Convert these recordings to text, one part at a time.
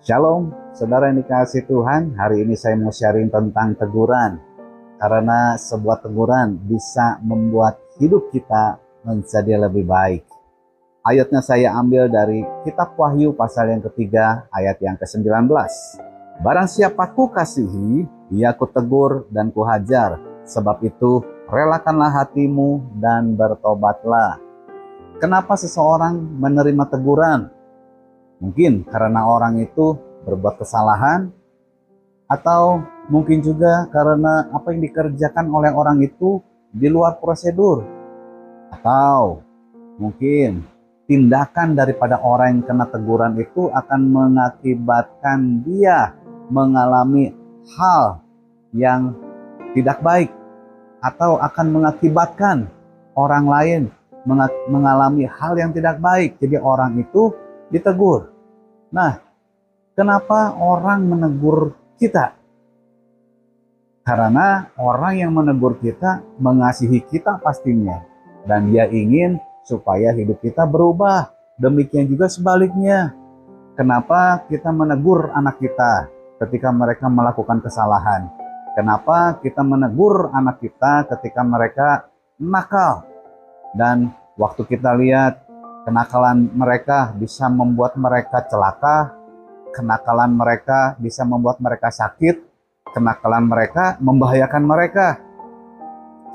Shalom, saudara yang dikasih Tuhan. Hari ini saya mau sharing tentang teguran. Karena sebuah teguran bisa membuat hidup kita menjadi lebih baik. Ayatnya saya ambil dari kitab Wahyu pasal yang ketiga ayat yang ke-19. Barang siapa ku kasihi, ia ku tegur dan ku hajar. Sebab itu relakanlah hatimu dan bertobatlah. Kenapa seseorang menerima teguran? Mungkin karena orang itu berbuat kesalahan, atau mungkin juga karena apa yang dikerjakan oleh orang itu di luar prosedur, atau mungkin tindakan daripada orang yang kena teguran itu akan mengakibatkan dia mengalami hal yang tidak baik, atau akan mengakibatkan orang lain mengalami hal yang tidak baik. Jadi orang itu ditegur. Nah, kenapa orang menegur kita? Karena orang yang menegur kita mengasihi kita pastinya. Dan dia ingin supaya hidup kita berubah. Demikian juga sebaliknya. Kenapa kita menegur anak kita ketika mereka melakukan kesalahan? Kenapa kita menegur anak kita ketika mereka nakal? Dan waktu kita lihat Kenakalan mereka bisa membuat mereka celaka, kenakalan mereka bisa membuat mereka sakit, kenakalan mereka membahayakan mereka.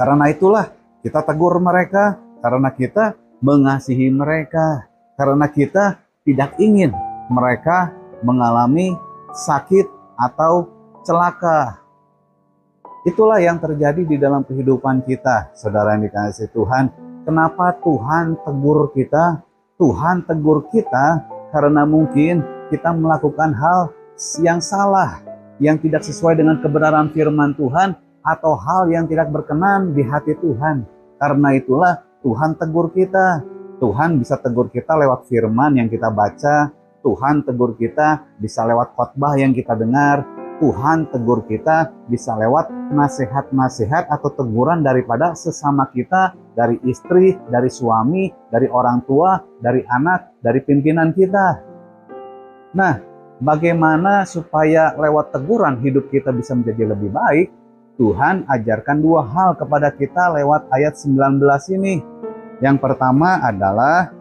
Karena itulah kita tegur mereka, karena kita mengasihi mereka, karena kita tidak ingin mereka mengalami sakit atau celaka. Itulah yang terjadi di dalam kehidupan kita, saudara yang dikasih Tuhan Kenapa Tuhan tegur kita? Tuhan tegur kita karena mungkin kita melakukan hal yang salah, yang tidak sesuai dengan kebenaran firman Tuhan, atau hal yang tidak berkenan di hati Tuhan. Karena itulah Tuhan tegur kita. Tuhan bisa tegur kita lewat firman yang kita baca, Tuhan tegur kita bisa lewat khotbah yang kita dengar, Tuhan tegur kita bisa lewat nasihat-nasihat atau teguran daripada sesama kita, dari istri, dari suami, dari orang tua, dari anak, dari pimpinan kita. Nah, bagaimana supaya lewat teguran hidup kita bisa menjadi lebih baik? Tuhan ajarkan dua hal kepada kita lewat ayat 19 ini. Yang pertama adalah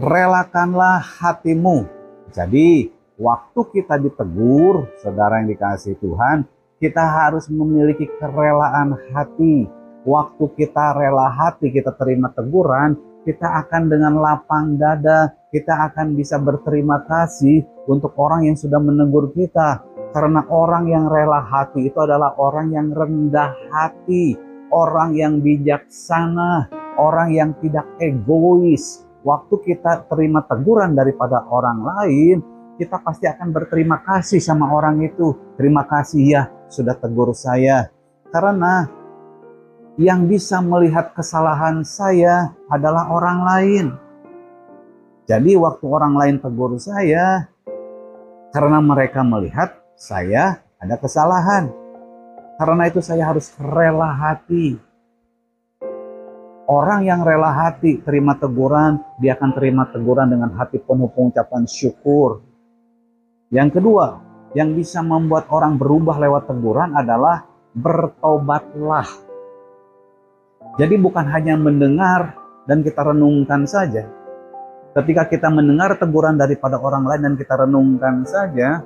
relakanlah hatimu. Jadi, waktu kita ditegur, saudara yang dikasih Tuhan, kita harus memiliki kerelaan hati. Waktu kita rela hati, kita terima teguran, kita akan dengan lapang dada, kita akan bisa berterima kasih untuk orang yang sudah menegur kita. Karena orang yang rela hati itu adalah orang yang rendah hati, orang yang bijaksana, orang yang tidak egois. Waktu kita terima teguran daripada orang lain, kita pasti akan berterima kasih sama orang itu. Terima kasih ya sudah tegur saya. Karena yang bisa melihat kesalahan saya adalah orang lain. Jadi waktu orang lain tegur saya, karena mereka melihat saya ada kesalahan. Karena itu saya harus rela hati. Orang yang rela hati terima teguran, dia akan terima teguran dengan hati penuh pengucapan syukur. Yang kedua, yang bisa membuat orang berubah lewat teguran adalah bertobatlah. Jadi bukan hanya mendengar dan kita renungkan saja. Ketika kita mendengar teguran daripada orang lain dan kita renungkan saja,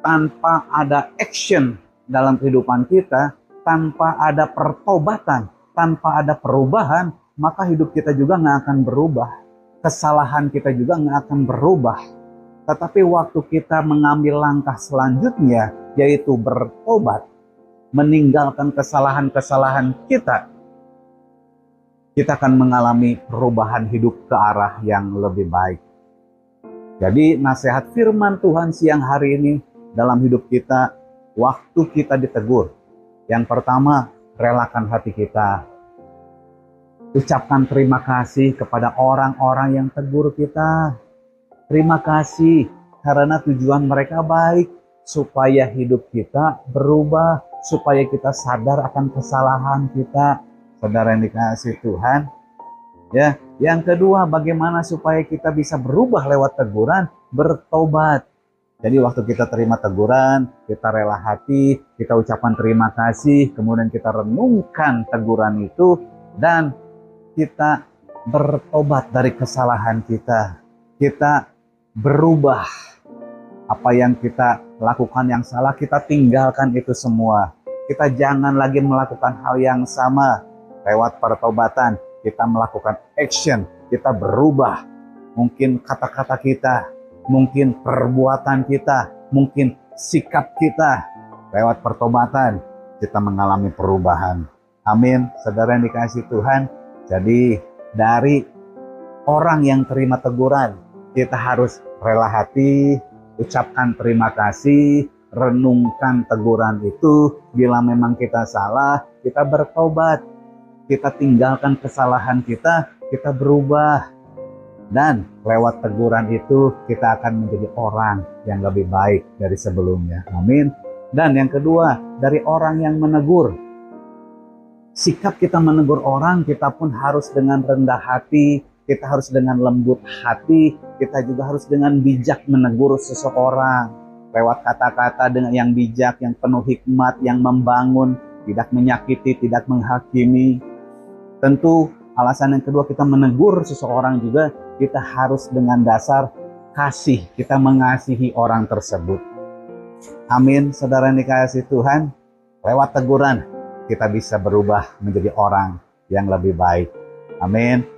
tanpa ada action dalam kehidupan kita, tanpa ada pertobatan, tanpa ada perubahan, maka hidup kita juga nggak akan berubah. Kesalahan kita juga nggak akan berubah tetapi waktu kita mengambil langkah selanjutnya, yaitu bertobat, meninggalkan kesalahan-kesalahan kita, kita akan mengalami perubahan hidup ke arah yang lebih baik. Jadi nasihat firman Tuhan siang hari ini dalam hidup kita, waktu kita ditegur. Yang pertama, relakan hati kita. Ucapkan terima kasih kepada orang-orang yang tegur kita Terima kasih karena tujuan mereka baik supaya hidup kita berubah, supaya kita sadar akan kesalahan kita. Saudara yang dikasih Tuhan. Ya, yang kedua bagaimana supaya kita bisa berubah lewat teguran, bertobat. Jadi waktu kita terima teguran, kita rela hati, kita ucapan terima kasih, kemudian kita renungkan teguran itu dan kita bertobat dari kesalahan kita. Kita berubah. Apa yang kita lakukan yang salah, kita tinggalkan itu semua. Kita jangan lagi melakukan hal yang sama lewat pertobatan kita melakukan action, kita berubah. Mungkin kata-kata kita, mungkin perbuatan kita, mungkin sikap kita. Lewat pertobatan, kita mengalami perubahan. Amin, saudara yang dikasih Tuhan. Jadi dari orang yang terima teguran, kita harus rela hati, ucapkan terima kasih, renungkan teguran itu. Bila memang kita salah, kita bertobat kita tinggalkan kesalahan kita, kita berubah. Dan lewat teguran itu kita akan menjadi orang yang lebih baik dari sebelumnya. Amin. Dan yang kedua, dari orang yang menegur. Sikap kita menegur orang, kita pun harus dengan rendah hati, kita harus dengan lembut hati, kita juga harus dengan bijak menegur seseorang. Lewat kata-kata dengan yang bijak, yang penuh hikmat, yang membangun, tidak menyakiti, tidak menghakimi. Tentu alasan yang kedua kita menegur seseorang juga kita harus dengan dasar kasih, kita mengasihi orang tersebut. Amin, saudara dikasih Tuhan, lewat teguran kita bisa berubah menjadi orang yang lebih baik. Amin.